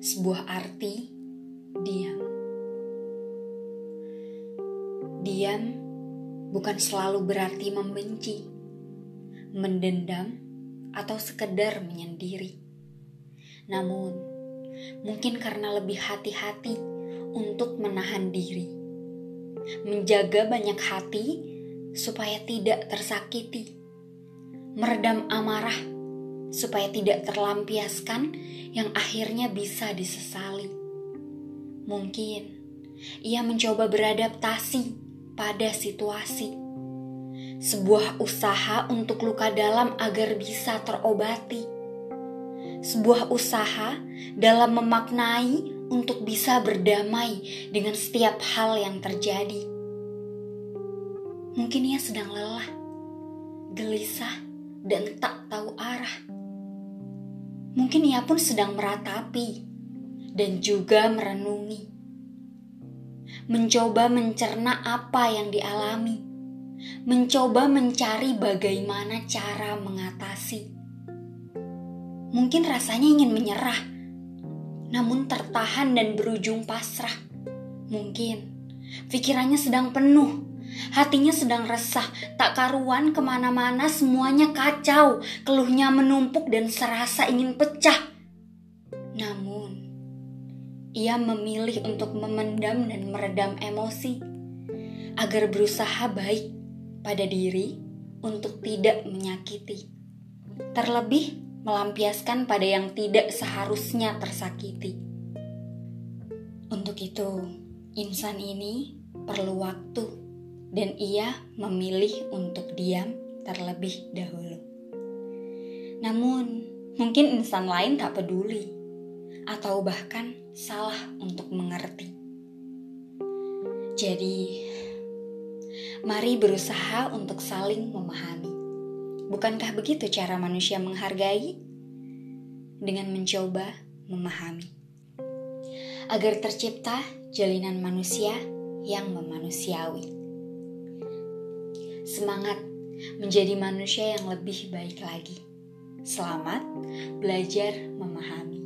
sebuah arti diam. Diam bukan selalu berarti membenci, mendendam, atau sekedar menyendiri. Namun, mungkin karena lebih hati-hati untuk menahan diri, menjaga banyak hati supaya tidak tersakiti, meredam amarah supaya tidak terlampiaskan yang akhirnya bisa disesali. Mungkin ia mencoba beradaptasi pada situasi, sebuah usaha untuk luka dalam agar bisa terobati, sebuah usaha dalam memaknai untuk bisa berdamai dengan setiap hal yang terjadi. Mungkin ia sedang lelah, gelisah, dan tak tahu arah Mungkin ia pun sedang meratapi dan juga merenungi. Mencoba mencerna apa yang dialami. Mencoba mencari bagaimana cara mengatasi. Mungkin rasanya ingin menyerah, namun tertahan dan berujung pasrah. Mungkin pikirannya sedang penuh Hatinya sedang resah, tak karuan ke mana-mana semuanya kacau, keluhnya menumpuk dan serasa ingin pecah. Namun, ia memilih untuk memendam dan meredam emosi agar berusaha baik pada diri untuk tidak menyakiti. Terlebih melampiaskan pada yang tidak seharusnya tersakiti. Untuk itu, insan ini perlu waktu dan ia memilih untuk diam terlebih dahulu. Namun, mungkin insan lain tak peduli atau bahkan salah untuk mengerti. Jadi, mari berusaha untuk saling memahami. Bukankah begitu cara manusia menghargai? Dengan mencoba memahami. Agar tercipta jalinan manusia yang memanusiawi. Semangat menjadi manusia yang lebih baik lagi. Selamat belajar memahami.